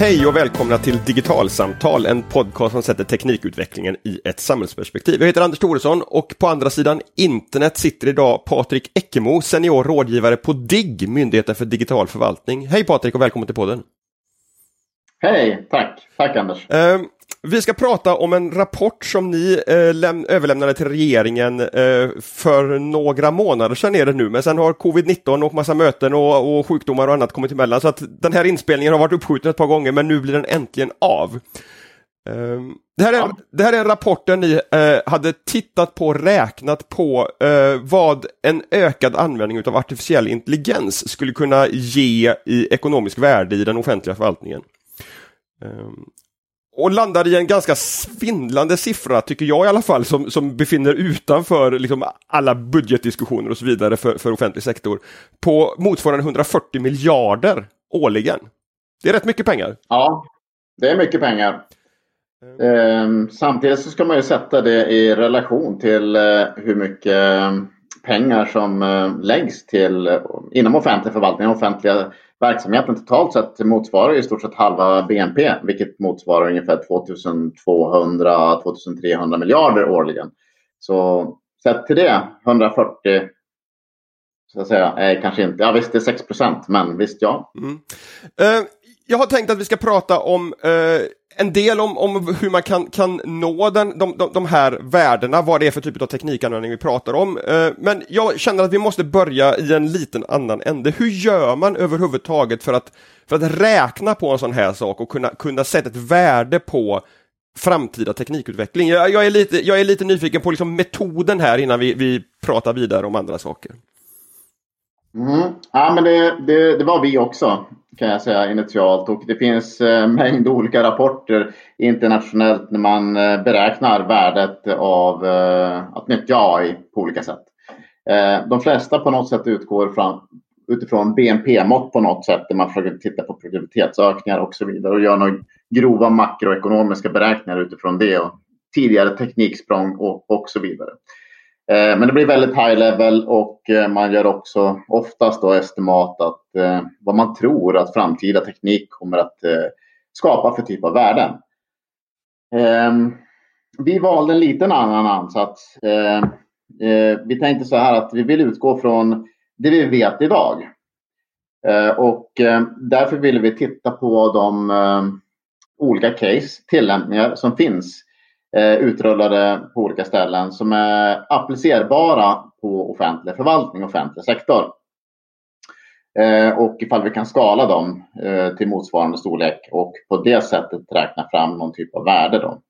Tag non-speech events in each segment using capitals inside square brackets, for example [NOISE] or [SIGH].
Hej och välkomna till Digitalsamtal, en podcast som sätter teknikutvecklingen i ett samhällsperspektiv. Jag heter Anders Thoresson och på andra sidan internet sitter idag Patrik Eckemo, senior rådgivare på DIGG, Myndigheten för digital förvaltning. Hej Patrik och välkommen till podden. Hej, tack. Tack Anders. Vi ska prata om en rapport som ni eh, överlämnade till regeringen eh, för några månader sedan är det nu, men sen har covid-19 och massa möten och, och, sjukdomar och annat kommit emellan så att den här inspelningen har varit uppskjuten ett par gånger men nu blir den äntligen av. Eh, det, här är, ja. det här är en rapport där ni eh, hade tittat på, räknat på eh, vad en ökad användning av artificiell intelligens skulle kunna ge i ekonomisk värde i den offentliga förvaltningen. Och landar i en ganska svindlande siffra, tycker jag i alla fall, som, som befinner utanför liksom, alla budgetdiskussioner och så vidare för, för offentlig sektor, på motsvarande 140 miljarder årligen. Det är rätt mycket pengar. Ja, det är mycket pengar. Mm. Eh, samtidigt så ska man ju sätta det i relation till eh, hur mycket eh, pengar som eh, läggs till eh, inom offentlig förvaltning, offentliga verksamheten totalt sett motsvarar i stort sett halva BNP, vilket motsvarar ungefär 2200-2300 miljarder årligen. Så sett till det, 140 så att säga, är kanske inte, ja visst det är 6 procent, men visst ja. Mm. Eh, jag har tänkt att vi ska prata om eh en del om, om hur man kan, kan nå den, de, de, de här värdena, vad det är för typ av teknikanvändning vi pratar om. Eh, men jag känner att vi måste börja i en liten annan ände. Hur gör man överhuvudtaget för att, för att räkna på en sån här sak och kunna, kunna sätta ett värde på framtida teknikutveckling? Jag, jag, är, lite, jag är lite nyfiken på liksom metoden här innan vi, vi pratar vidare om andra saker. Mm. Ja, men det, det, det, var vi också kan jag säga initialt och det finns en eh, [LAUGHS] mängd olika rapporter internationellt när man eh, beräknar värdet av eh, att nyttja AI på olika sätt. Eh, de flesta på något sätt utgår från, utifrån BNP-mått på något sätt där man försöker titta på produktivitetsökningar och så vidare och gör några grova makroekonomiska beräkningar utifrån det och tidigare tekniksprång och, och så vidare. Eh, men det blir väldigt high level och eh, man gör också oftast då estimat att eh, vad man tror att framtida teknik kommer att eh, skapa för typ av värden. Ehm, vi valde en liten annan ansats. Ehm, eh, vi tänkte så här att vi vill utgå från det vi vet idag. Eh, och därför ville vi titta på de olika case, tillämpningar som finns eh, utrullade på olika ställen som är applicerbara på offentlig förvaltning, offentlig sektor. Eh, och ifall vi kan skala dem eh, till motsvarande storlek och på det sättet räkna fram någon typ av värde då.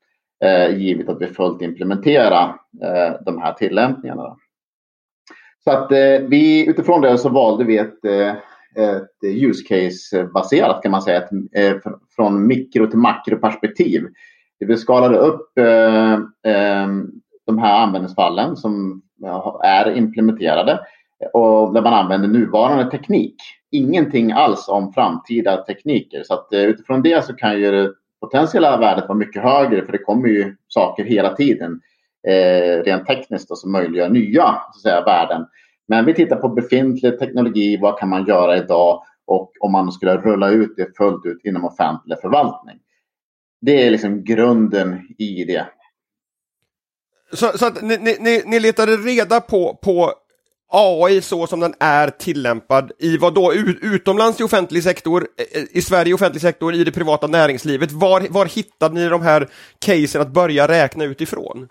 Eh, givet att vi fullt implementerar eh, de här tillämpningarna. Så att eh, vi utifrån det så valde vi ett eh, ett use case baserat kan man säga, ett, från mikro till makroperspektiv vi skalade upp eh, eh, de här användningsfallen som är implementerade och där man använder nuvarande teknik. Ingenting alls om framtida tekniker. Så att, eh, utifrån det så kan ju det potentiella värdet vara mycket högre för det kommer ju saker hela tiden eh, rent tekniskt då, som möjliggör nya så att säga, värden. Men vi tittar på befintlig teknologi, vad kan man göra idag och om man skulle rulla ut det fullt ut inom offentlig förvaltning det är liksom grunden i det. Så, så att ni, ni, ni letade reda på, på AI så som den är tillämpad i vad då utomlands i offentlig sektor, eh, i Sverige i offentlig sektor, i det privata näringslivet. Var, var hittade ni de här casen att börja räkna utifrån?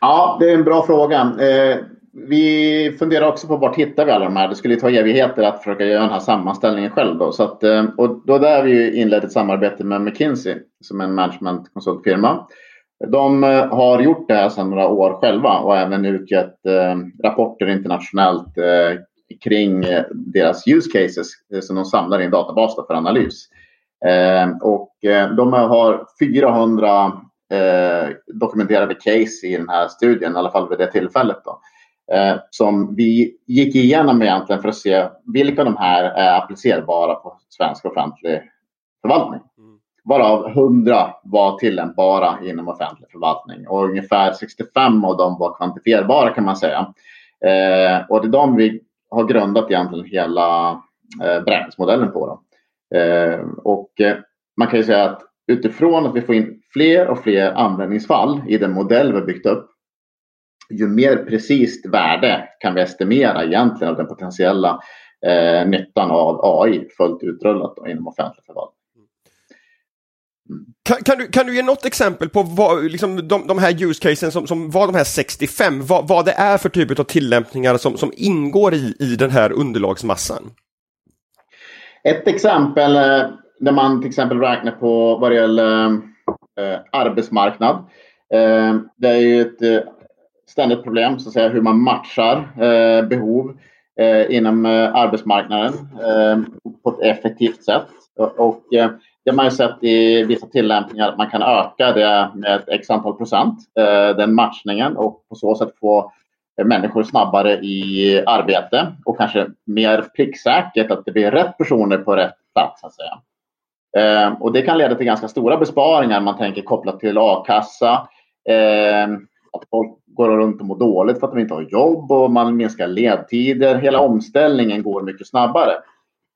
Ja, det är en bra fråga. Eh, vi funderar också på vart hittar vi alla de här. Det skulle ta evigheter att försöka göra den här sammanställningen själv. Då. Så att, eh, och då där vi inlett ett samarbete med McKinsey som är en managementkonsultfirma. De eh, har gjort det här sedan några år själva och även utgett eh, rapporter internationellt eh, kring eh, deras use cases som de samlar i en databas för analys. Eh, och de har 400 dokumenterade case i den här studien, i alla fall vid det tillfället. Då eh, som vi gick igenom egentligen för att se vilka av de här är applicerbara på svensk offentlig förvaltning. Mm. Varav 100 var tillämpbara inom offentlig förvaltning och ungefär 65 av dem var kvantifierbara kan man säga. Eh, och det är de vi har grundat egentligen hela eh, beräkningsmodellen på. Då. Eh, och eh, man kan ju säga att utifrån att vi får in fler och fler användningsfall i den modell vi byggt upp, ju mer precis värde kan vi estimera egentligen av den potentiella eh, nyttan av AI fullt utrullat då, inom offentlig förvaltning. Kan, kan, du, kan du ge något exempel på vad, liksom, de, de här use casen som, som var de här 65, vad, vad det är för typ av tillämpningar som, som ingår i, i den här underlagsmassan? Ett exempel eh, där man till exempel räknar på vad det gäller eh, arbetsmarknad. Eh, det är ju ett eh, ständigt problem så att säga, hur man matchar eh, behov eh, inom eh, arbetsmarknaden eh, på ett effektivt sätt. Och, och eh, det har man ju sett i vissa tillämpningar att man kan öka det med ett x antal procent, den matchningen och på så sätt få människor snabbare i arbete och kanske mer pricksäkert att det blir rätt personer på rätt plats. Så att säga. Eh, och det kan leda till ganska stora besparingar man tänker kopplat till a-kassa. Eh, att folk går runt och mår dåligt för att de inte har jobb och man minskar ledtider. Hela omställningen går mycket snabbare.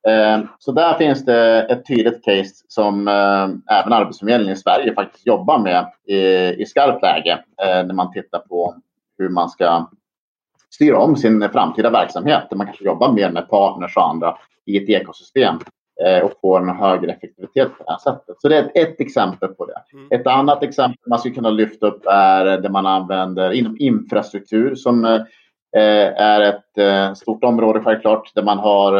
Eh, så där finns det ett tydligt case som eh, även Arbetsförmedlingen i Sverige faktiskt jobbar med i, skarpt läge eh, när man tittar på hur man ska styra om sin framtida verksamhet. Där man kanske jobbar mer med partners och andra i ett ekosystem och får en högre effektivitet på det här sättet. Så det är ett, exempel på det. Mm. Ett annat exempel man skulle kunna lyfta upp är det man använder inom infrastruktur som eh, är ett eh, stort område självklart där man har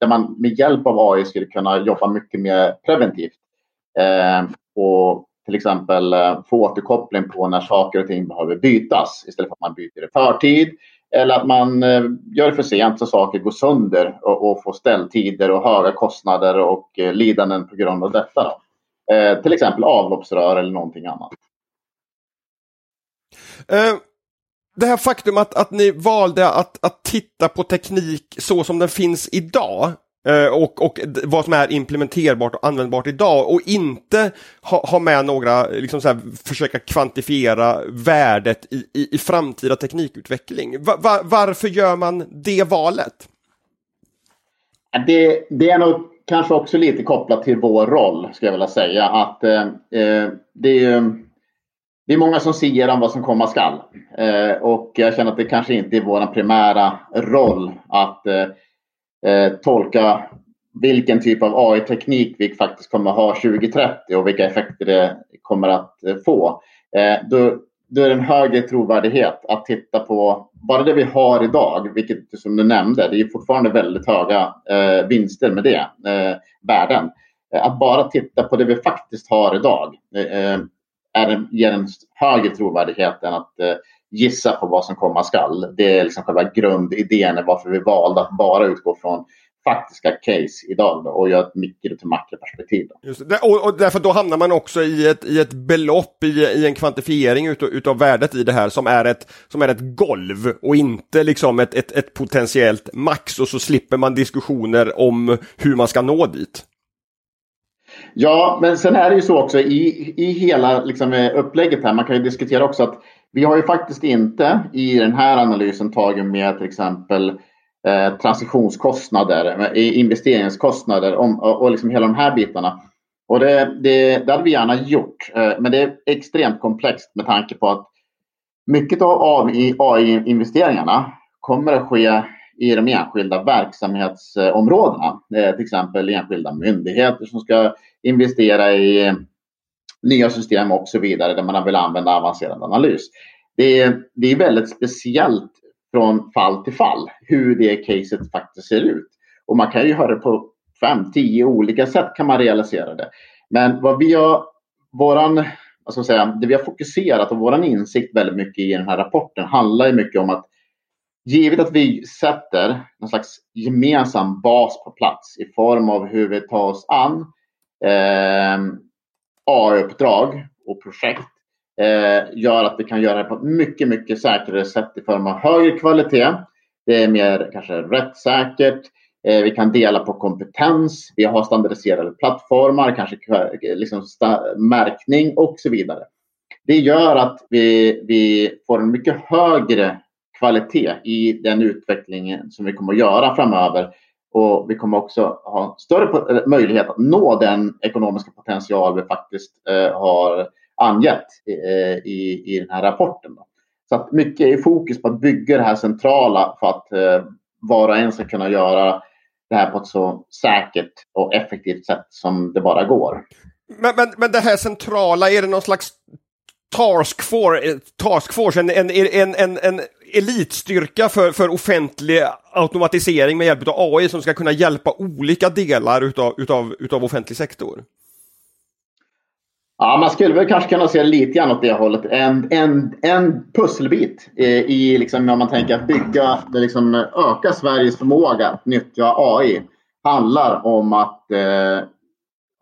där man med hjälp av AI skulle kunna jobba mycket mer preventivt. och till exempel få återkoppling på när saker och ting behöver bytas istället för att man byter i förtid eller att man eh, gör för sent så saker går sönder och, och får ställtider och höga kostnader och eh, lidanden på grund av detta. Eh, till exempel avloppsrör eller någonting annat. Uh, det här faktum att, att ni valde att, att titta på teknik så som den finns idag Eh, och, och vad som är implementerbart och användbart idag och inte ha, ha med några, liksom så här, försöka kvantifiera värdet i, i, i framtida teknikutveckling. Va, va, varför gör man det valet? Det, det, är nog kanske också lite kopplat till vår roll, ska jag vilja säga. Att, eh, eh det, är, det är många som säger om vad som komma skall. Eh, och jag känner att det kanske inte är vår primära roll att eh, eh, tolka vilken typ av AI-teknik vi faktiskt kommer ha 2030 och vilka effekter det kommer att eh, få. Eh, då, då är det en högre trovärdighet att titta på bara det vi har idag, vilket som du nämnde, det är fortfarande väldigt höga eh, vinster med det, eh, värden. Eh, att bara titta på det vi faktiskt har idag eh, eh är ger en högre trovärdighet än att gissa på vad som komma skall. Det är liksom själva grundidén varför vi valde att bara utgå från faktiska case idag då, och göra ett mikro till makroperspektiv. Och, och därför då hamnar man också i ett, i ett belopp, i, i en kvantifiering utav, utav värdet i det här som är ett, som är ett golv och inte liksom ett, ett, ett potentiellt max och så slipper man diskussioner om hur man ska nå dit. Ja, men sen är det ju så också i, i hela liksom, upplägget här, man kan ju diskutera också att vi har ju faktiskt inte i den här analysen tagit med till exempel eh, transaktionskostnader, eh, investeringskostnader om, och, och liksom hela de här bitarna. Och det, det, det hade vi gärna gjort, eh, men det är extremt komplext med tanke på att mycket av AI-investeringarna kommer att ske i de enskilda verksamhetsområdena. Eh, till exempel enskilda myndigheter som ska investera i nya system och så vidare där man vill använda avancerad analys. Det är, det är väldigt speciellt från fall till fall hur det caset faktiskt ser ut. Och man kan ju höra det på fem, tio olika sätt kan man realisera det. Men vad vi har, våran, vad säga, det vi har fokuserat och våran insikt väldigt mycket i den här rapporten handlar ju mycket om att givet att vi sätter någon slags gemensam bas på plats i form av hur vi tar oss an eh, AI-uppdrag och projekt eh, gör att vi kan göra det på ett mycket, mycket säkrare sätt i form av högre kvalitet. Det är mer kanske rättssäkert. Eh, vi kan dela på kompetens. Vi har standardiserade plattformar, kanske liksom märkning och så vidare. Det gör att vi, vi får en mycket högre kvalitet i den utvecklingen som vi kommer att göra framöver och vi kommer också ha större möjlighet att nå den ekonomiska potential vi faktiskt eh, har angett eh, i, i den här rapporten. Då. Så att mycket är fokus på att bygga det här centrala för att eh, var och en ska kunna göra det här på ett så säkert och effektivt sätt som det bara går. Men, men, men det här centrala, är det någon slags task force, eh, task force en, en, en, en, en elitstyrka för, för offentlig automatisering med hjälp av AI som ska kunna hjälpa olika delar utav, utav, utav offentlig sektor? Ja, man skulle väl kanske kunna se lite grann åt det hållet. En, en, en pusselbit i, i liksom, när man tänker att bygga, det liksom öka Sveriges förmåga att nyttja AI handlar om att eh,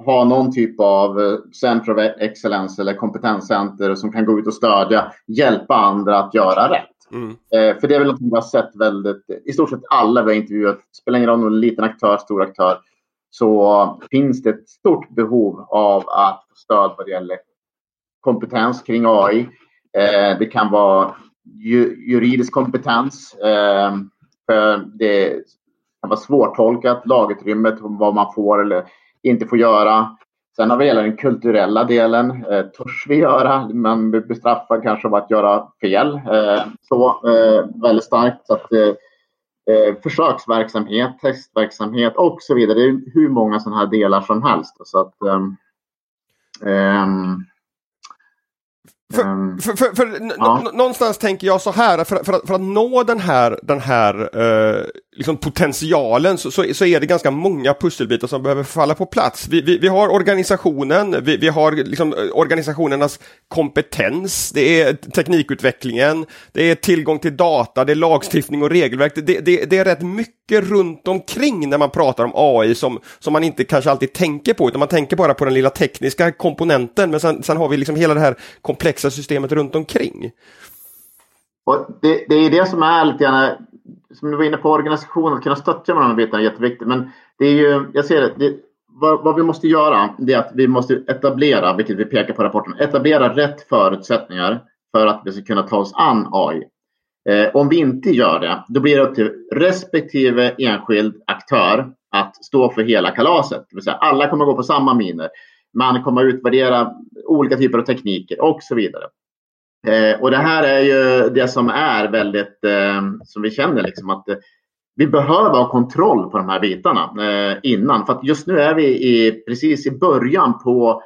ha någon typ av eh, Center of Excellence eller kompetenscenter som kan gå ut och stödja, hjälpa andra att göra rätt. Mm. Eh, för det är väl något vi har sett väldigt, i stort sett alla vi har intervjuat, spelar ingen roll om liten aktör, stor aktör, så finns det ett stort behov av att få stöd vad det gäller kompetens kring AI. Eh, det kan vara ju, juridisk kompetens. Eh, för det kan vara svårtolkat, lagutrymmet, vad man får eller inte får göra. Sen har vi hela den kulturella delen. Eh, törs vi göra? Man blir bestraffad kanske av att göra fel. Eh, så eh, väldigt starkt. Så att, eh, eh, försöksverksamhet, testverksamhet och så vidare. Det är hur många sådana här delar som helst. Så att, um, um, för, um, för, för, för ja. någonstans tänker jag så här, för, för, att, för att nå den här, den här eh, liksom potentialen så, så, så, är det ganska många pusselbitar som behöver falla på plats. Vi, vi, vi har organisationen, vi, vi har liksom eh, organisationernas kompetens, det är teknikutvecklingen, det är tillgång till data, det är lagstiftning och regelverk. Det, det, det är rätt mycket runt omkring när man pratar om AI som, som man inte kanske alltid tänker på, utan man tänker bara på den lilla tekniska komponenten, men sen, sen har vi liksom hela det här komplexa systemet runt omkring. Och det, det är det som är lite grann som du var inne på, organisationen, att kunna stötta med de här bitarna är jätteviktigt. Men det är ju, jag ser det, det vad, vad, vi måste göra det är att vi måste etablera, vilket vi pekar på i rapporten, etablera rätt förutsättningar för att vi ska kunna ta oss an AI. Eh, om vi inte gör det, då blir det upp till respektive enskild aktör att stå för hela kalaset. Det vill säga, alla kommer gå på samma miner. Man kommer att utvärdera olika typer av tekniker och så vidare. Eh, och det här är ju det som är väldigt, eh, som vi känner liksom att eh, vi behöver ha kontroll på de här bitarna eh, innan. För att just nu är vi i, precis i början på,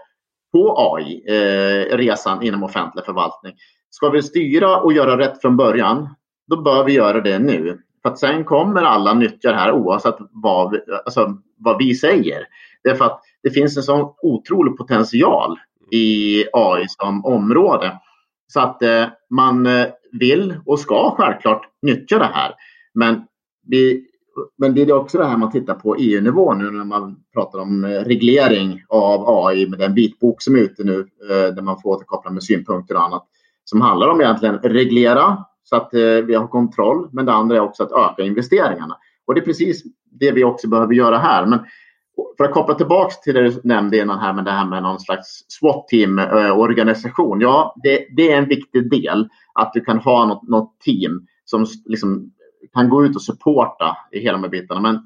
på AI-resan eh, inom offentlig förvaltning. Ska vi styra och göra rätt från början, då bör vi göra det nu. För att sen kommer alla nyttja det här oavsett vad vi, alltså, vad vi säger. Det är för att det finns en sån otrolig potential i AI som område. Så att eh, man eh, vill och ska självklart nyttja det här. Men, vi, men det är också det här man tittar på EU-nivå nu när man pratar om eh, reglering av AI med den vitbok som är ute nu eh, där man får återkoppla med synpunkter och annat. Som handlar om egentligen reglera så att eh, vi har kontroll. Men det andra är också att öka investeringarna. Och det är precis det vi också behöver göra här. Men för att koppla tillbaka till det du nämnde innan här med det här med någon slags SWAT-team-organisation. Eh, ja, det, det, är en viktig del att du kan ha något, något team som liksom kan gå ut och supporta i hela de här bitarna. Men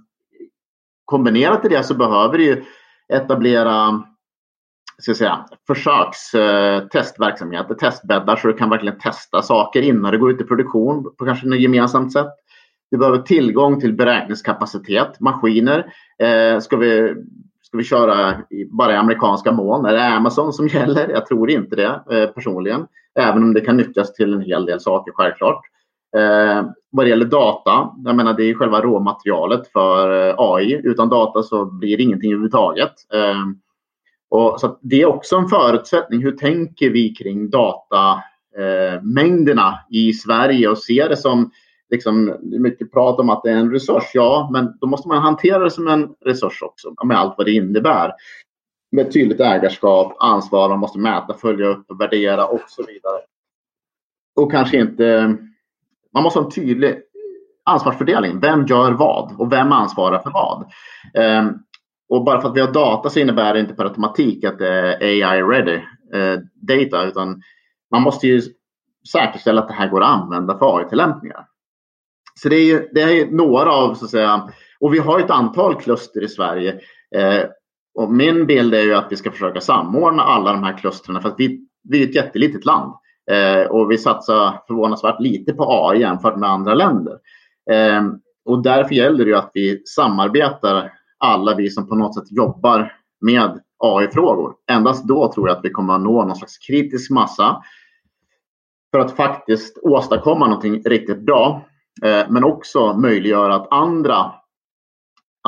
kombinerat till det så behöver du etablera ska säga, försöks eh, testverksamheter, testbäddar så du kan verkligen testa saker innan du går ut i produktion på kanske något gemensamt sätt. Vi behöver tillgång till beräkningskapacitet, maskiner. Eh, ska, vi, ska vi köra i, bara i amerikanska moln? Är det Amazon som gäller? Jag tror inte det eh, personligen. Även om det kan nyttjas till en hel del saker självklart. Eh, vad det gäller data, jag menar det är själva råmaterialet för eh, AI. Utan data så blir det ingenting överhuvudtaget. Eh, och, så det är också en förutsättning. Hur tänker vi kring datamängderna eh, i Sverige och ser det som liksom, mycket prat om att det är en resurs. Ja, men då måste man hantera det som en resurs också med allt vad det innebär. Med tydligt ägarskap, ansvar, man måste mäta, följa upp, värdera och så vidare. Och kanske inte... Man måste ha en tydlig ansvarsfördelning. Vem gör vad och vem ansvarar för vad? Um, och bara för att vi har data så innebär det inte per automatik att det är AI-ready uh, eh, data utan man måste ju säkerställa att det här går att använda för AI-tillämpningar. Så det är, ju, det är några av så att säga, Och vi har ett antal kluster i Sverige. Eh, och min bild är ju att vi ska försöka samordna alla de här klustren för att vi, vi är ett jättelitet land. Eh, och vi satsar förvånansvärt lite på AI jämfört med andra länder. Eh, och därför gäller det ju att vi samarbetar alla vi som på något sätt jobbar med AI-frågor. Endast då tror jag att vi kommer att nå någon slags kritisk massa för att faktiskt åstadkomma någonting riktigt bra. Eh, men också möjliggöra att andra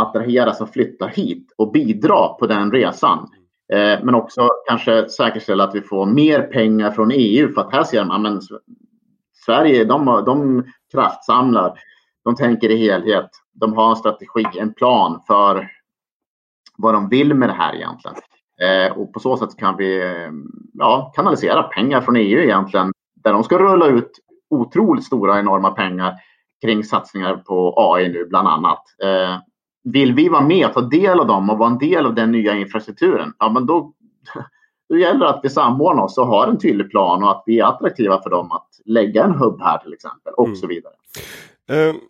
attraheras och flyttar hit och bidra på den resan. Eh, men också kanske säkerställa att vi får mer pengar från EU för att här ser man att Sverige de, de kraftsamlar. De tänker i helhet. De har en strategi, en plan för vad de vill med det här egentligen. Eh, och på så sätt kan vi ja, kanalisera pengar från EU egentligen där de ska rulla ut otroligt stora enorma pengar kring satsningar på AI nu bland annat. Eh, vill vi vara med och ta del av dem och vara en del av den nya infrastrukturen, ja men då, [LAUGHS] då gäller det att vi samordnar oss och har en tydlig plan och att vi är attraktiva för dem att lägga en hubb här till exempel och mm. så vidare. Um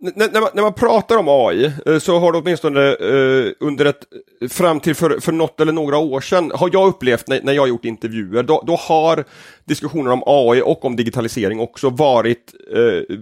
när, man, när man pratar om AI eh, så har det åtminstone eh, under ett, fram till för, för något eller några år sedan, har jag upplevt när, när jag gjort intervjuer, då, då har diskussioner om AI och om digitalisering också varit eh,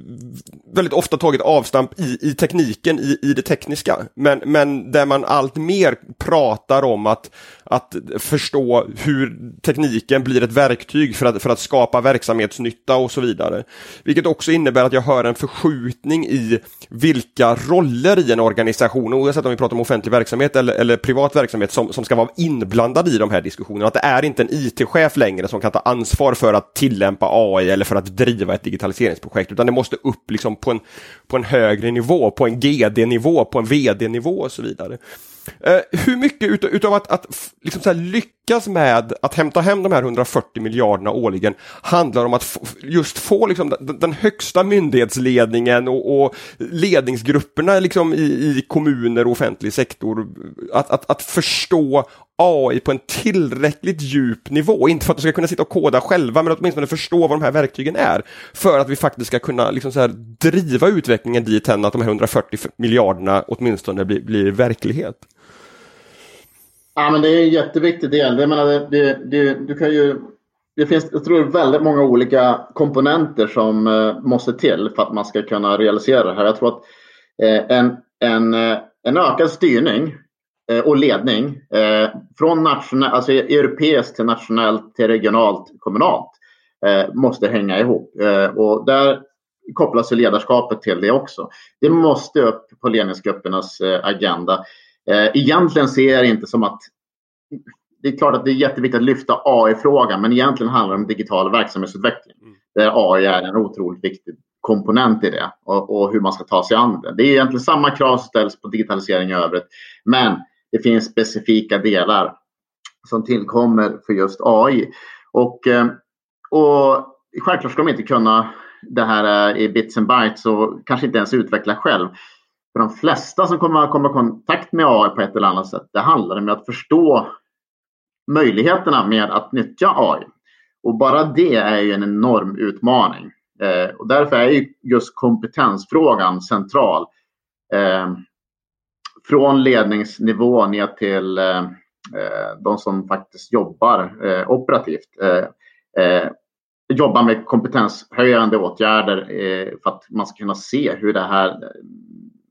väldigt ofta tagit avstamp i, i tekniken, i, i det tekniska. Men, men där man allt mer pratar om att, att förstå hur tekniken blir ett verktyg för att, för att skapa verksamhetsnytta och så vidare. Vilket också innebär att jag hör en förskjutning i vilka roller i en organisation, oavsett om vi pratar om offentlig verksamhet eller, eller privat verksamhet, som, som ska vara inblandad i de här diskussionerna. Att det är inte en IT-chef längre som kan ta ansvar för att tillämpa AI eller för att driva ett digitaliseringsprojekt, utan det måste upp liksom på, en, på en högre nivå, på en GD-nivå, på en VD-nivå och så vidare. Eh, hur mycket ut, utav att, att liksom så lyckas med att hämta hem de här 140 miljarderna årligen handlar om att just få liksom den, den, högsta myndighetsledningen och, och ledningsgrupperna liksom i, i, kommuner och offentlig sektor att, att, att förstå AI på en tillräckligt djup nivå, inte för att de ska kunna sitta och koda själva, men åtminstone förstå vad de här verktygen är, för att vi faktiskt ska kunna liksom så här, driva utvecklingen dit än att de här 140 miljarderna åtminstone blir, blir verklighet. Ja, men det är en jätteviktig del. Jag menar, det, det, det, du kan ju, det finns jag tror, väldigt många olika komponenter som eh, måste till för att man ska kunna realisera det här. Jag tror att eh, en, en, eh, en ökad styrning eh, och ledning eh, från nationell, alltså europeiskt till nationellt till regionalt, kommunalt eh, måste hänga ihop. Eh, och där kopplas ledarskapet till det också. Det måste upp på ledningsgruppernas eh, agenda. Eh, egentligen ser jag det inte som att det är klart att det är jätteviktigt att lyfta AI-frågan men egentligen handlar det om digital verksamhetsutveckling. Mm. Där AI är en otroligt viktig komponent i det och, och, hur man ska ta sig an det. Det är egentligen samma krav som ställs på digitalisering i övrigt. Men det finns specifika delar som tillkommer för just AI. Och, eh, och självklart ska de inte kunna det här eh, i bits and bytes och kanske inte ens utveckla själv. För de flesta som kommer att komma i kontakt med AI på ett eller annat sätt, det handlar om att förstå möjligheterna med att nyttja AI. Och bara det är ju en enorm utmaning. Eh, och därför är ju just kompetensfrågan central. Eh, från ledningsnivå ner till eh, eh de som faktiskt jobbar eh, operativt. Eh, eh jobba med kompetenshöjande åtgärder eh, för att man ska kunna se hur det här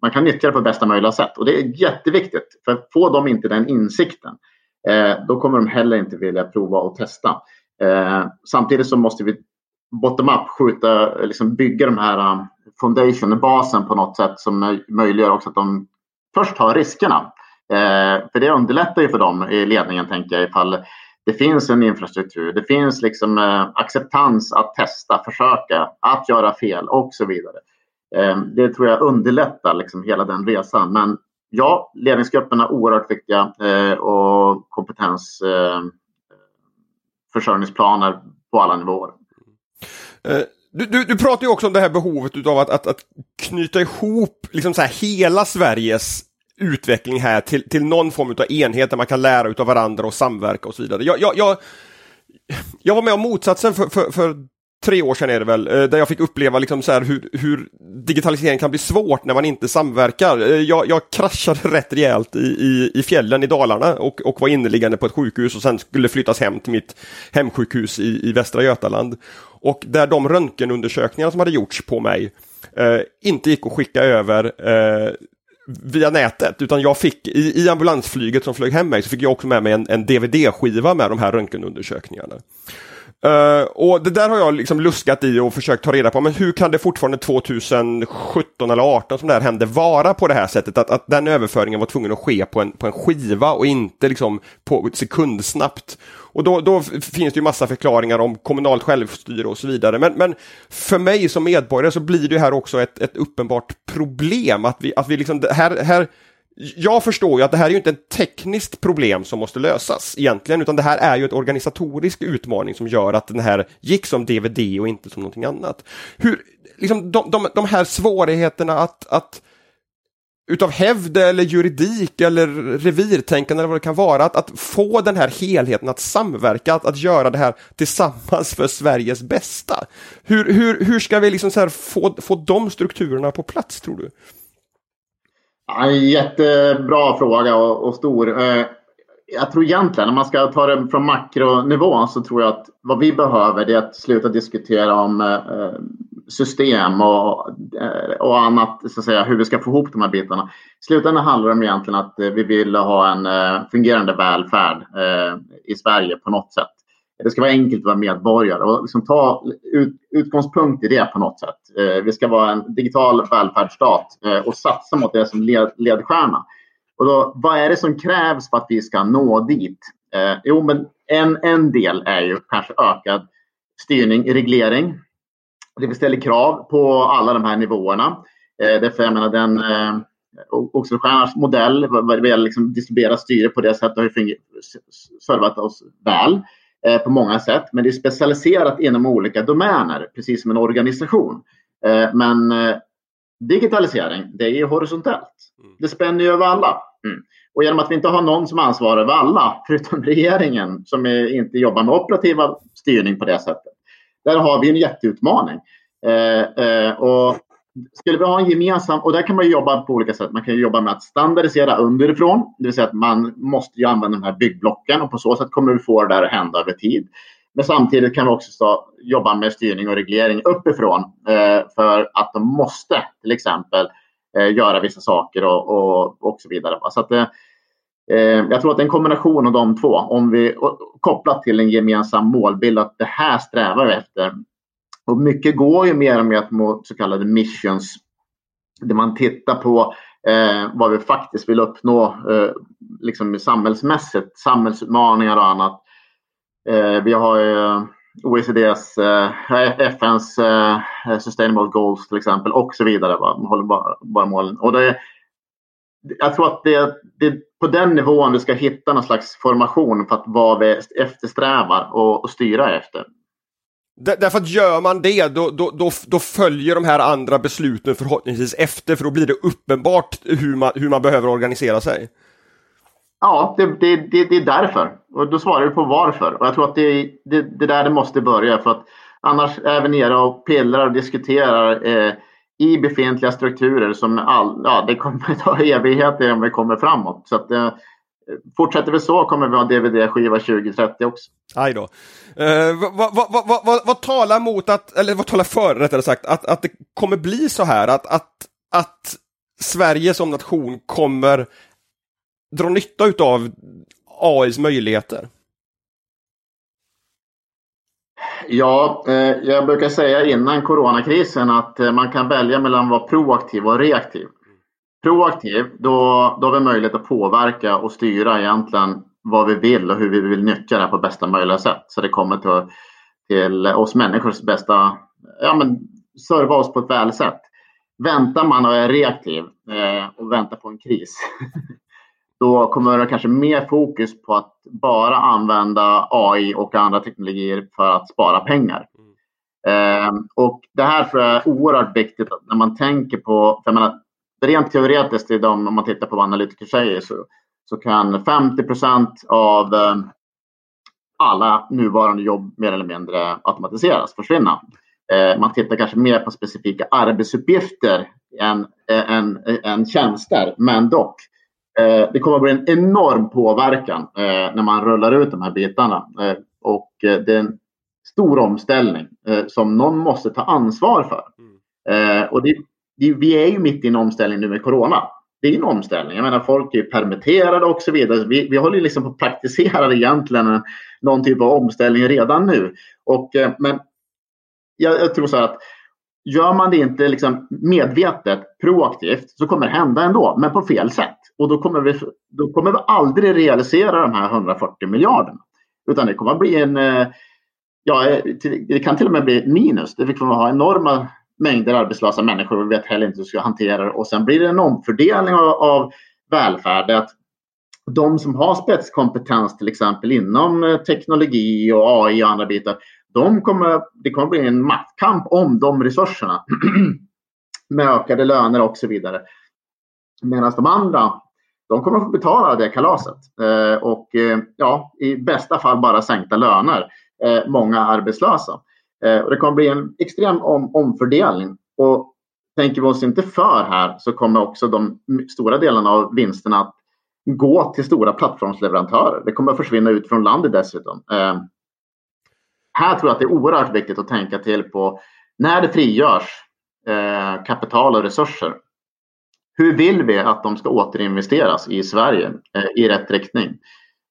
man kan nyttja det på bästa möjliga sätt. Och det är jätteviktigt. För får de inte den insikten, eh, då kommer de heller inte vilja prova och testa. Eh, samtidigt så måste vi bottom-up skjuta, eh, liksom bygga de här eh, foundation, basen på något sätt som möjliggör också att de först tar riskerna. Eh, för det underlättar ju för dem i ledningen, tänker jag, ifall det finns en infrastruktur. Det finns liksom eh, acceptans att testa, försöka, att göra fel och så vidare. Ehm, det tror jag underlättar liksom hela den resan. Men ja, ledningsgrupperna är oerhört viktiga eh, och kompetensförsörjningsplaner eh, på alla nivåer. Eh, du, du, du, pratar ju också om det här behovet av att, att, att knyta ihop liksom så här, hela Sveriges utveckling här till, till någon form av enhet där man kan lära av varandra och samverka och så vidare. Jag, jag, jag, jag var med om motsatsen för, för, för tre år sedan är det väl, eh, där jag fick uppleva liksom så hur, hur digitalisering kan bli svårt när man inte samverkar. Eh, jag, jag kraschade [LAUGHS] rätt rejält i, i, i fjällen i Dalarna och, och var inneliggande på ett sjukhus och sen skulle flyttas hem till mitt hemsjukhus i, i Västra Götaland. Och där de röntgenundersökningar som hade gjorts på mig eh, inte gick att skicka över eh, via nätet, utan jag fick i, i ambulansflyget som flög hem mig så fick jag också med mig en, en DVD-skiva med de här röntgenundersökningarna. Uh, och det där har jag liksom luskat i och försökt ta reda på, men hur kan det fortfarande 2017 eller 2018 som det här hände vara på det här sättet? Att, att den överföringen var tvungen att ske på en, på en skiva och inte liksom på sekundsnabbt. Och då, då finns det ju massa förklaringar om kommunalt självstyre och så vidare. Men, men för mig som medborgare så blir det här också ett, ett uppenbart problem att vi, att vi liksom, här, här jag förstår ju att det här är ju inte ett tekniskt problem som måste lösas egentligen, utan det här är ju ett organisatorisk utmaning som gör att den här gick som DVD och inte som någonting annat. Hur, liksom de, de, de här svårigheterna att, att utav hävd eller juridik eller revirtänkande eller vad det kan vara, att, att få den här helheten att samverka, att, att göra det här tillsammans för Sveriges bästa. Hur, hur, hur ska vi liksom så få, få de strukturerna på plats tror du? Ja, jättebra fråga och, och stor. Eh, jag tror egentligen, om man ska ta det från makronivån, så tror jag att vad vi behöver är att sluta diskutera om eh, system och, eh, och annat, så att säga, hur vi ska få ihop de här bitarna. I slutändan handlar det om egentligen att eh, vi vill ha en eh, fungerande välfärd i Sverige på något sätt det ska vara enkelt att vara medborgare och liksom ta ut, utgångspunkt i det på något sätt. Eh, vi ska vara en digital välfärdsstat eh, och satsa mot det som led, ledstjärna. Och då, vad är det som krävs för att vi ska nå dit? Eh, jo, men en, en del är ju kanske ökad styrning, reglering. Det ställer krav på alla de här nivåerna. Eh, därför jag menar den eh, Oxenstiernas modell vad det gäller liksom distribuera styre på det sättet har ju servat oss väl. Eh, på många sätt. Men det är specialiserat inom olika domäner, precis som en organisation. Eh, men eh, digitalisering, det är horisontellt. Mm. Det spänner ju över alla. Mm. Och genom att vi inte har någon som ansvarar över alla, [LAUGHS] förutom regeringen, som inte jobbar med operativa styrning på det sättet. Där har vi en jätteutmaning. och skulle vi ha en gemensam, och där kan man jobba på olika sätt. Man kan jobba med att standardisera underifrån, det vill säga att man måste ju använda de här byggblocken och på så sätt kommer vi få det där att hända över tid. Men samtidigt kan vi också så, jobba med styrning och reglering uppifrån eh, för att de måste till exempel eh, göra vissa saker och, och, och så vidare. Så att, eh, eh jag tror att en kombination av de två, om vi kopplat till en gemensam målbild att det här strävar vi efter, och mycket går ju mer och mer mot så kallade missions. Där man tittar på eh, vad vi faktiskt vill uppnå eh, liksom samhällsmässigt, samhällsutmaningar och annat. Eh, vi har ju OECDs, eh, FNs eh, Sustainable Goals till exempel och så vidare. Va? Man håller bara, bara målen. Och det, jag tror att det, det på den nivån vi ska hitta någon slags formation för att vad vi eftersträvar och, och styra efter. Därför att gör man det, då, då, då, då, följer de här andra besluten förhoppningsvis efter, för då blir det uppenbart hur man, hur man behöver organisera sig. Ja, det, det, det, det är därför. Och då svarar du på varför. Och jag tror att det, det, det där det måste börja. För att annars är vi nere och pillrar och diskuterar eh, i befintliga strukturer som all, ja, det kommer ta evigheter om vi kommer framåt. Så att, eh, Fortsätter vi så kommer vi ha DVD-skiva 2030 också. Aj då. Eh, vad, vad, vad, vad, talar mot att, eller vad talar för rättare sagt, att, att det kommer bli så här att, att, att Sverige som nation kommer dra nytta utav AIs möjligheter? Ja, eh, jag brukar säga innan coronakrisen att eh, man kan välja mellan att vara proaktiv och reaktiv proaktiv, då, då har vi möjlighet att påverka och styra egentligen vad vi vill och hur vi vill nyttja det på bästa möjliga sätt. Så det kommer till, till oss människors bästa, ja men serva oss på ett väl sätt. Väntar man och är reaktiv eh, och väntar på en kris, [LAUGHS] då kommer det kanske mer fokus på att bara använda AI och andra teknologier för att spara pengar. Eh, och det här tror jag är oerhört viktigt när man tänker på, för jag menar, rent teoretiskt, i de, om man tittar på vad analytiker säger, så, så kan 50% av, eh, alla nuvarande jobb mer eller mindre automatiseras, försvinna. Eh, man tittar kanske mer på specifika arbetsuppgifter än, eh, än, än tjänster, men dock. Det kommer att bli en enorm påverkan när man rullar ut de här bitarna. Och det är en stor omställning som någon måste ta ansvar för. Mm. Och det, vi är ju mitt i en omställning nu med corona. Det är en omställning. Jag menar, folk är permitterade och så vidare. Vi, vi håller liksom på att praktisera egentligen eh, någon typ av omställning redan nu. Och, eh, men jag, jag tror så här att gör man det inte liksom medvetet, proaktivt, så kommer det hända ändå, men på fel sätt. Och då kommer vi, då kommer vi aldrig realisera de här 140 miljarderna. Utan det kommer att bli en, eh, ja, det kan till och med bli minus. Det kommer att ha enorma mängder arbetslösa människor och vi vet heller inte hur vi ska hantera det. Och sen blir det en omfördelning av, av välfärd. Att de som har spetskompetens till exempel inom eh, teknologi och AI och andra bitar, de kommer, det kommer bli en maktkamp om de resurserna. [CLEARS THROAT] med ökade löner och så vidare. Medan de andra, de kommer få betala det kalaset. Eh, och eh, ja, i bästa fall bara sänkta löner. Eh, många arbetslösa. Eh, och det kommer bli en extrem om, omfördelning. Och tänker vi oss inte för här så kommer också de stora delarna av vinsterna att gå till stora plattformsleverantörer. Det kommer att försvinna ut från landet dessutom. Eh, här tror jag att det är oerhört viktigt att tänka till på när det frigörs eh, kapital och resurser. Hur vill vi att de ska återinvesteras i Sverige eh, i rätt riktning?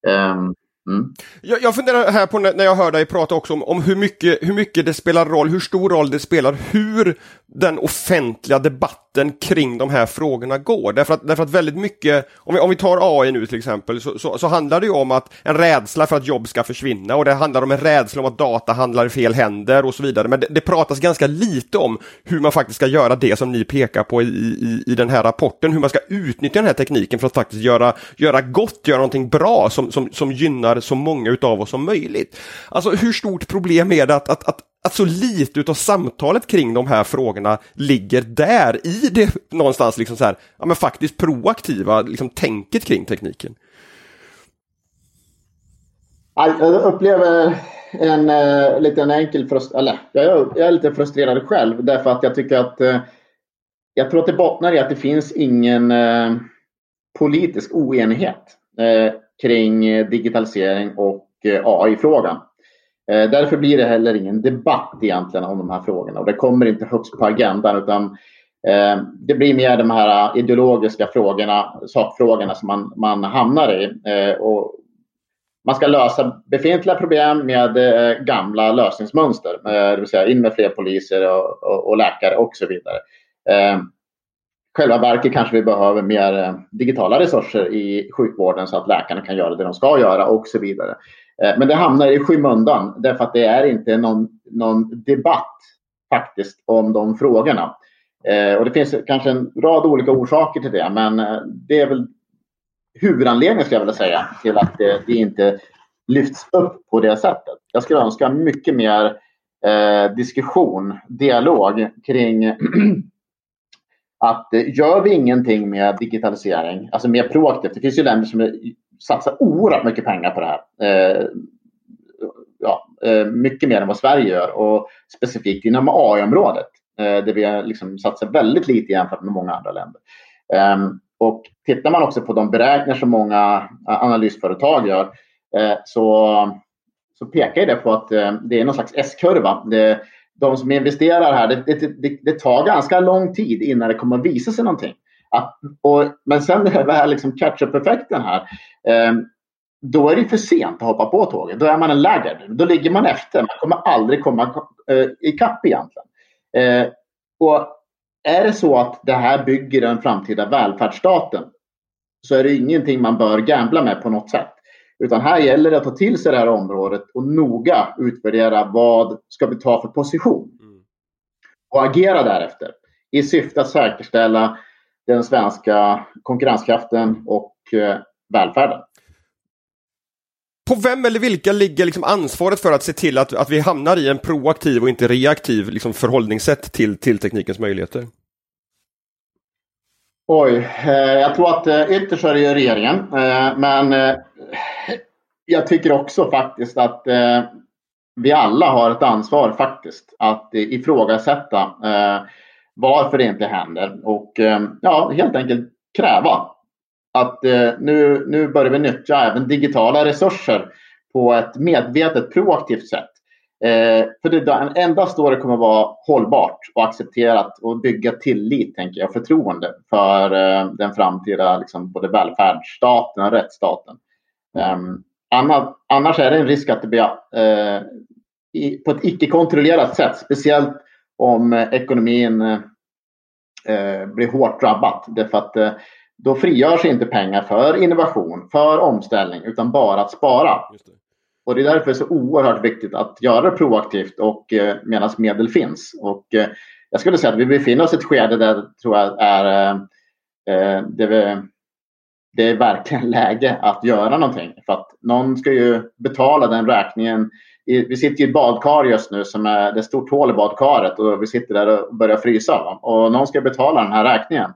Ehm, Mm. Jag, jag funderar här på när, när jag hör dig prata också om, om hur, mycket, hur mycket det spelar roll, hur stor roll det spelar, hur den offentliga debatten kring de här frågorna går. Därför att, därför att väldigt mycket, om vi, om vi tar AI nu till exempel, så, så, så handlar det ju om att en rädsla för att jobb ska försvinna och det handlar om en rädsla om att data handlar i fel händer och så vidare. Men det, det pratas ganska lite om hur man faktiskt ska göra det som ni pekar på i, i, i den här rapporten, hur man ska utnyttja den här tekniken för att faktiskt göra, göra gott, göra någonting bra som, som, som gynnar så många utav oss som möjligt. Alltså hur stort problem är det att, att, att att så lite av samtalet kring de här frågorna ligger där i det någonstans liksom så här, ja men faktiskt proaktiva liksom tänket kring tekniken. Jag upplever en eh, liten enkel frustration, eller jag, jag är lite frustrerad själv därför att jag tycker att eh, jag tror att det bottnar i att det finns ingen eh, politisk oenighet eh, kring eh, digitalisering och eh, AI-frågan. Eh, därför blir det heller ingen debatt egentligen om de här frågorna och det kommer inte högst på agendan utan eh, det blir mer de här ideologiska frågorna, sakfrågorna som man, man hamnar i. Eh, och man ska lösa befintliga problem med gamla lösningsmönster, det vill säga in med fler poliser och, och, och läkare och så vidare. Själva verket kanske vi behöver mer digitala resurser i sjukvården så att läkarna kan göra det de ska göra och så vidare. Eh, men det hamnar i skymundan därför att det är inte någon, någon debatt faktiskt om de frågorna. Eh, och det finns kanske en rad olika orsaker till det men eh, det är väl huvudanledningen ska jag vilja säga till att det, det inte lyfts upp på det sättet. Jag skulle önska mycket mer eh, diskussion, dialog kring [CLEARS THROAT] att eh, gör vi ingenting med digitalisering, alltså mer proaktivt. Det finns ju länder som satsar oerhört mycket pengar på det här. Eh, ja, eh, mycket mer än vad Sverige gör och specifikt inom AI-området eh, där vi liksom satsar väldigt lite jämfört med många andra länder. Ehm, och tittar man också på de beräkningar som många eh, analysföretag gör eh, så, så pekar det på att eh, det är någon slags S-kurva. de som investerar här, det, det, det, det, tar ganska lång tid innan det kommer att visa sig någonting. Att, och, men sen det här liksom catch-up-effekten här. Eh, då är det för sent att hoppa på tåget. Då är man en laggard. Då ligger man efter. Man kommer aldrig komma eh, ikapp egentligen. Eh, och är det så att det här bygger den framtida välfärdsstaten så är det ingenting man bör gambla med på något sätt. Utan här gäller det att ta till sig det här området och noga utvärdera vad ska vi ta för position. Mm. Och agera därefter i syfte att säkerställa den svenska konkurrenskraften och eh, välfärden. På vem eller vilka ligger liksom ansvaret för att se till att, att vi hamnar i en proaktiv och inte reaktiv liksom förhållningssätt till, till teknikens möjligheter? Oj, eh, jag tror att eh, ytterst är det regeringen. Eh, men jag tycker också faktiskt att vi alla har ett ansvar faktiskt att ifrågasätta varför det inte händer och eh, ja, helt enkelt kräva att eh, nu, nu börjar vi nyttja även digitala resurser på ett medvetet proaktivt sätt. Eh, för det endast då det kommer vara hållbart och accepterat och bygga tillit, tänker jag, förtroende för eh, den framtida liksom, både välfärdsstaten och rättsstaten. Ehm, annars är det en risk att det blir eh, i, på ett icke-kontrollerat sätt, speciellt om eh, ekonomin eh, blir hårt drabbat. Därför att eh, då frigörs inte pengar för innovation, för omställning, utan bara att spara. Och det är därför det är så oerhört viktigt att göra det proaktivt och eh, medan medel finns. Och eh, jag skulle säga att vi befinner oss i ett skede där tror jag är eh, eh det, vi, det är verkligen [LAUGHS] läge att göra någonting. För att någon ska ju betala den räkningen. Vi sitter i ett badkar just nu som är, det är ett stort hål i badkaret och vi sitter där och börjar frysa. Och någon ska betala den här räkningen.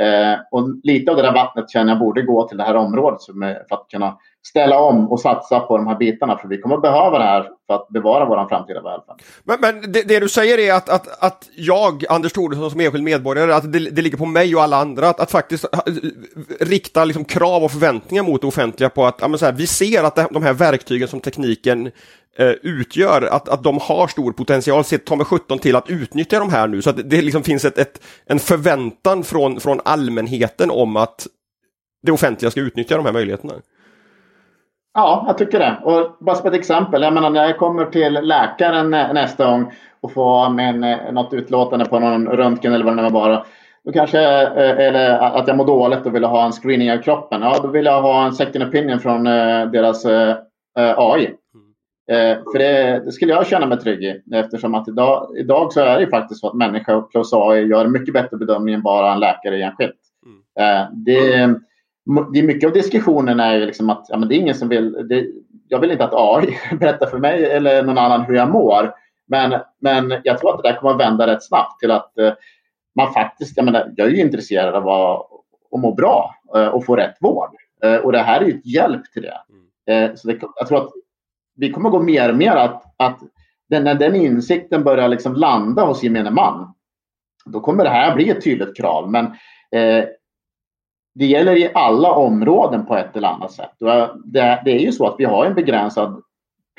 Eh, och lite av det där vattnet känner jag borde gå till det här området för att kunna ställa om och satsa på de här bitarna. För vi kommer behöva det här för att bevara vår framtida välfärd. Men, men det, det, du säger är att, att, att jag, Anders Thoresson som enskild medborgare, att det, det, ligger på mig och alla andra att, att faktiskt eh, rikta liksom krav och förväntningar mot det offentliga på att ja, här, vi ser att de här verktygen som tekniken Eh, utgör, att, att de har stor potential, se ta med 17 till att utnyttja de här nu, så att det liksom finns ett, ett, en förväntan från, från allmänheten om att det offentliga ska utnyttja de här möjligheterna. Ja, jag tycker det. Och bara som ett exempel, jag menar när jag kommer till läkaren eh, nästa gång och får min, eh, något utlåtande på någon röntgen eller vad det nu var. Då kanske, eller att jag mår dåligt och vill ha en screening av kroppen. Ja, då vill jag ha en second opinion från deras AI. Eh, för det, det, skulle jag känna mig trygg i eftersom att idag, idag så är det faktiskt så att människa plus AI gör mycket bättre bedömning än bara en läkare enskilt. Mm. Eh, det, det är mycket av diskussionen är ju liksom att ja, men det är ingen som vill, det, jag vill inte att AI [LAUGHS] berättar för mig eller någon annan hur jag mår. Men, men jag tror att det där kommer att vända rätt snabbt till att eh, man faktiskt, jag, menar, jag är ju intresserad av att, att må bra eh, och få rätt vård. Eh, och det här är ju ett hjälp till det. Mm. så det, jag tror att vi kommer gå mer och mer att, att den, när den insikten börjar liksom landa hos gemene man, då kommer det här bli ett tydligt krav. Men eh, det gäller i alla områden på ett eller annat sätt. Eh, det, det är ju så att vi har en begränsad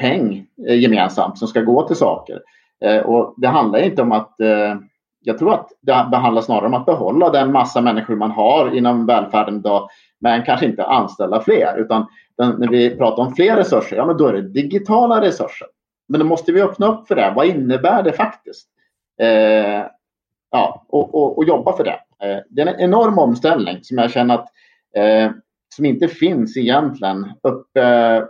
peng eh, gemensamt som ska gå till saker. Eh, och det handlar inte om att eh, jag tror att det handlar snarare om att behålla den massa människor man har inom välfärden idag men kanske inte anställa fler. Utan när vi pratar om fler resurser, ja men då är det digitala resurser. Men då måste vi öppna upp för det. Vad innebär det faktiskt? Eh, ja, och, och, och, jobba för det. Eh, det är en enorm omställning som jag känner att eh, som inte finns egentligen uppe,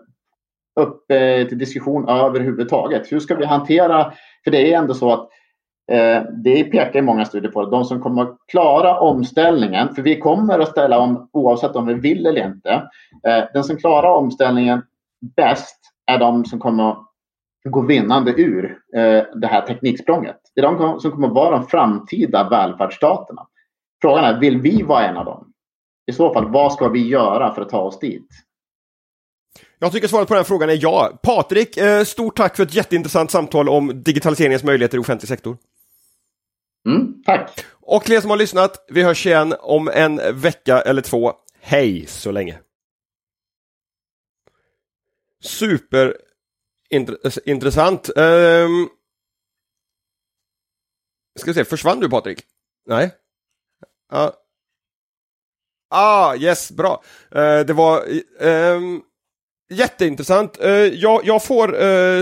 uppe till diskussion överhuvudtaget. Hur ska vi hantera, för det är ändå så att Eh, Eh, det pekar många studier på att de som kommer att klara omställningen, för vi kommer att ställa om oavsett om vi vill eller inte. Eh, den som klarar omställningen bäst är de som kommer att gå vinnande ur eh, det här tekniksprånget. Det är de som kommer att vara de framtida välfärdsstaterna. Frågan är, vill vi vara en av dem? I så fall, vad ska vi göra för att ta oss dit? Jag tycker svaret på den frågan är ja. Patrik, stort tack för ett jätteintressant samtal om digitaliseringens möjligheter i offentlig sektor. Mm, tack! Och till er som har lyssnat, vi hörs igen om en vecka eller två. Hej så länge! Superintressant. Eh, um, ehm, ska vi se, försvann du Patrik? Nej? Uh. Ah, yes, bra. Uh, det var um, jätteintressant. Uh, jag, jag får uh,